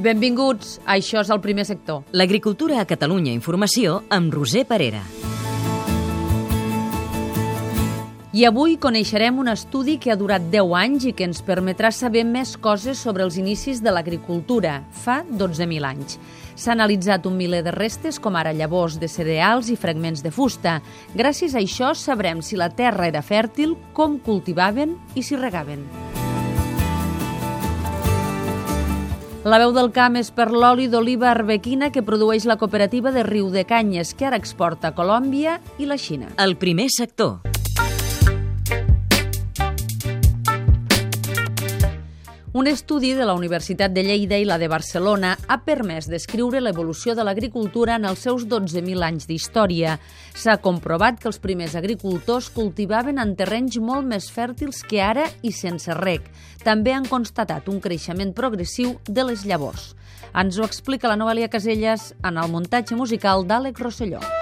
Benvinguts, això és el primer sector. L'agricultura a Catalunya Informació amb Roser Parera. I avui coneixerem un estudi que ha durat 10 anys i que ens permetrà saber més coses sobre els inicis de l'agricultura, fa 12.000 anys. S'ha analitzat un miler de restes, com ara llavors de cereals i fragments de fusta. Gràcies a això sabrem si la terra era fèrtil, com cultivaven i si regaven. La veu del camp és per l'oli d'oliva arbequina que produeix la cooperativa de Riu de Canyes, que ara exporta a Colòmbia i la Xina. El primer sector. Un estudi de la Universitat de Lleida i la de Barcelona ha permès descriure l'evolució de l'agricultura en els seus 12.000 anys d'història. S'ha comprovat que els primers agricultors cultivaven en terrenys molt més fèrtils que ara i sense rec. També han constatat un creixement progressiu de les llavors. Ens ho explica la Novalia Caselles en el muntatge musical d'Àlex Rosselló.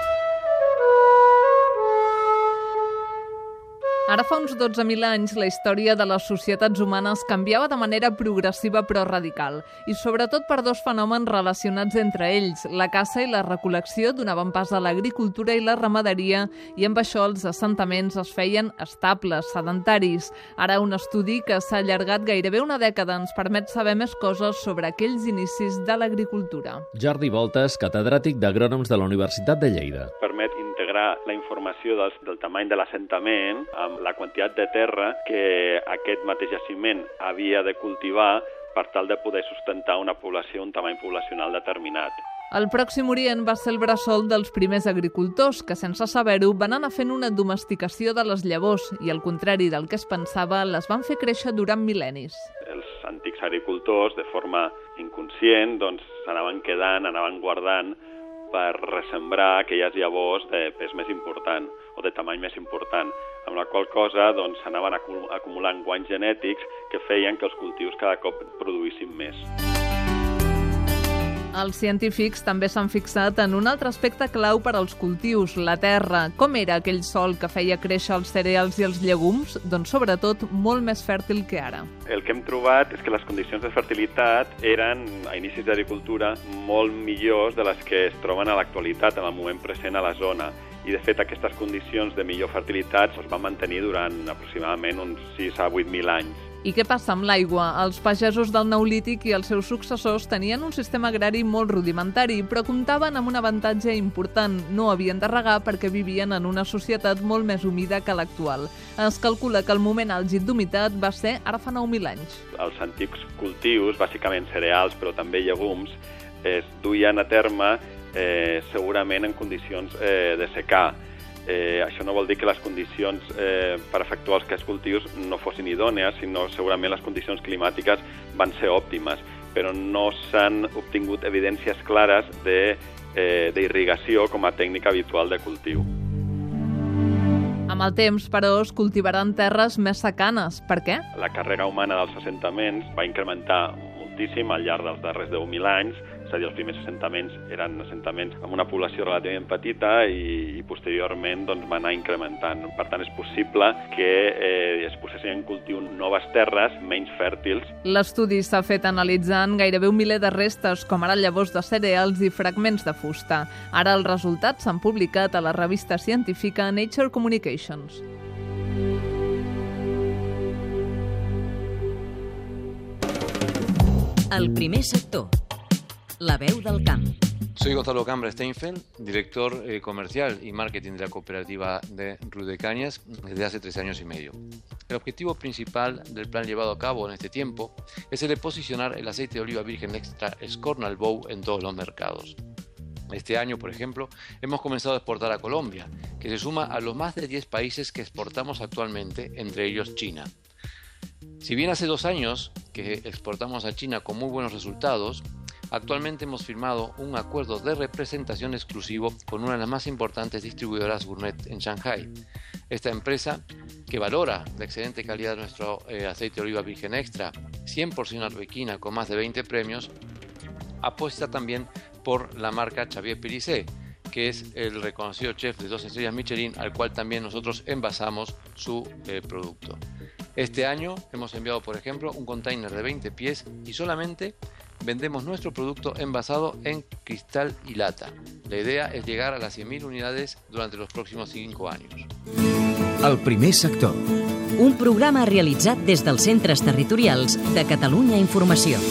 Ara fa uns 12.000 anys la història de les societats humanes canviava de manera progressiva però radical, i sobretot per dos fenòmens relacionats entre ells. La caça i la recol·lecció donaven pas a l'agricultura i la ramaderia, i amb això els assentaments es feien estables, sedentaris. Ara un estudi que s'ha allargat gairebé una dècada ens permet saber més coses sobre aquells inicis de l'agricultura. Jordi Voltes, catedràtic d'agrònoms de la Universitat de Lleida. Permet integrar la informació del, del tamany de l'assentament amb la quantitat de terra que aquest mateix jaciment havia de cultivar per tal de poder sustentar una població, un tamany poblacional determinat. El Pròxim Orient va ser el bressol dels primers agricultors que, sense saber-ho, van anar fent una domesticació de les llavors i, al contrari del que es pensava, les van fer créixer durant mil·lennis. Els antics agricultors, de forma inconscient, doncs s'anaven quedant, anaven guardant per ressembrar aquelles llavors de pes més important o de tamany més important, amb la qual cosa doncs, s'anaven acumulant guanys genètics que feien que els cultius cada cop produïssin més. Els científics també s'han fixat en un altre aspecte clau per als cultius, la terra. Com era aquell sol que feia créixer els cereals i els llegums? Doncs sobretot molt més fèrtil que ara. El que hem trobat és que les condicions de fertilitat eren, a inicis d'agricultura, molt millors de les que es troben a l'actualitat, en el moment present a la zona i de fet aquestes condicions de millor fertilitat es van mantenir durant aproximadament uns 6 a 8.000 anys. I què passa amb l'aigua? Els pagesos del Neolític i els seus successors tenien un sistema agrari molt rudimentari, però comptaven amb un avantatge important. No havien de regar perquè vivien en una societat molt més humida que l'actual. Es calcula que el moment àlgid d'humitat va ser ara fa 9.000 anys. Els antics cultius, bàsicament cereals, però també llegums, es duien a terme eh, segurament en condicions eh, de secar. Eh, això no vol dir que les condicions eh, per efectuar els aquests cultius no fossin idònees, sinó segurament les condicions climàtiques van ser òptimes, però no s'han obtingut evidències clares d'irrigació eh, com a tècnica habitual de cultiu. Amb el temps, però, es cultivaran terres més secanes. Per què? La càrrega humana dels assentaments va incrementar moltíssim al llarg dels darrers 10.000 anys, és a dir, els primers assentaments eren assentaments amb una població relativament petita i, i posteriorment doncs, va anar incrementant. Per tant, és possible que eh, es posessin en cultiu noves terres menys fèrtils. L'estudi s'ha fet analitzant gairebé un miler de restes, com ara llavors de cereals i fragments de fusta. Ara els resultats s'han publicat a la revista científica Nature Communications. El primer sector. La veu del camp. Soy Gonzalo Cambra Steinfeld, director eh, comercial y marketing de la cooperativa de Rudecañas desde hace tres años y medio. El objetivo principal del plan llevado a cabo en este tiempo es el de posicionar el aceite de oliva virgen extra Scornal Bow en todos los mercados. Este año, por ejemplo, hemos comenzado a exportar a Colombia, que se suma a los más de 10 países que exportamos actualmente, entre ellos China. Si bien hace dos años que exportamos a China con muy buenos resultados, actualmente hemos firmado un acuerdo de representación exclusivo con una de las más importantes distribuidoras gourmet en Shanghai. Esta empresa, que valora la excelente calidad de nuestro eh, aceite de oliva virgen extra, 100% arbequina con más de 20 premios, apuesta también por la marca Xavier Perissé, que es el reconocido chef de dos estrellas Michelin, al cual también nosotros envasamos su eh, producto. Este año hemos enviado, por ejemplo, un container de 20 pies y solamente vendemos nuestro producto envasado en cristal y lata. La idea es llegar a las 100.000 unidades durante los próximos 5 años. El primer sector. Un programa realitzat des dels centres territorials de Catalunya Informació.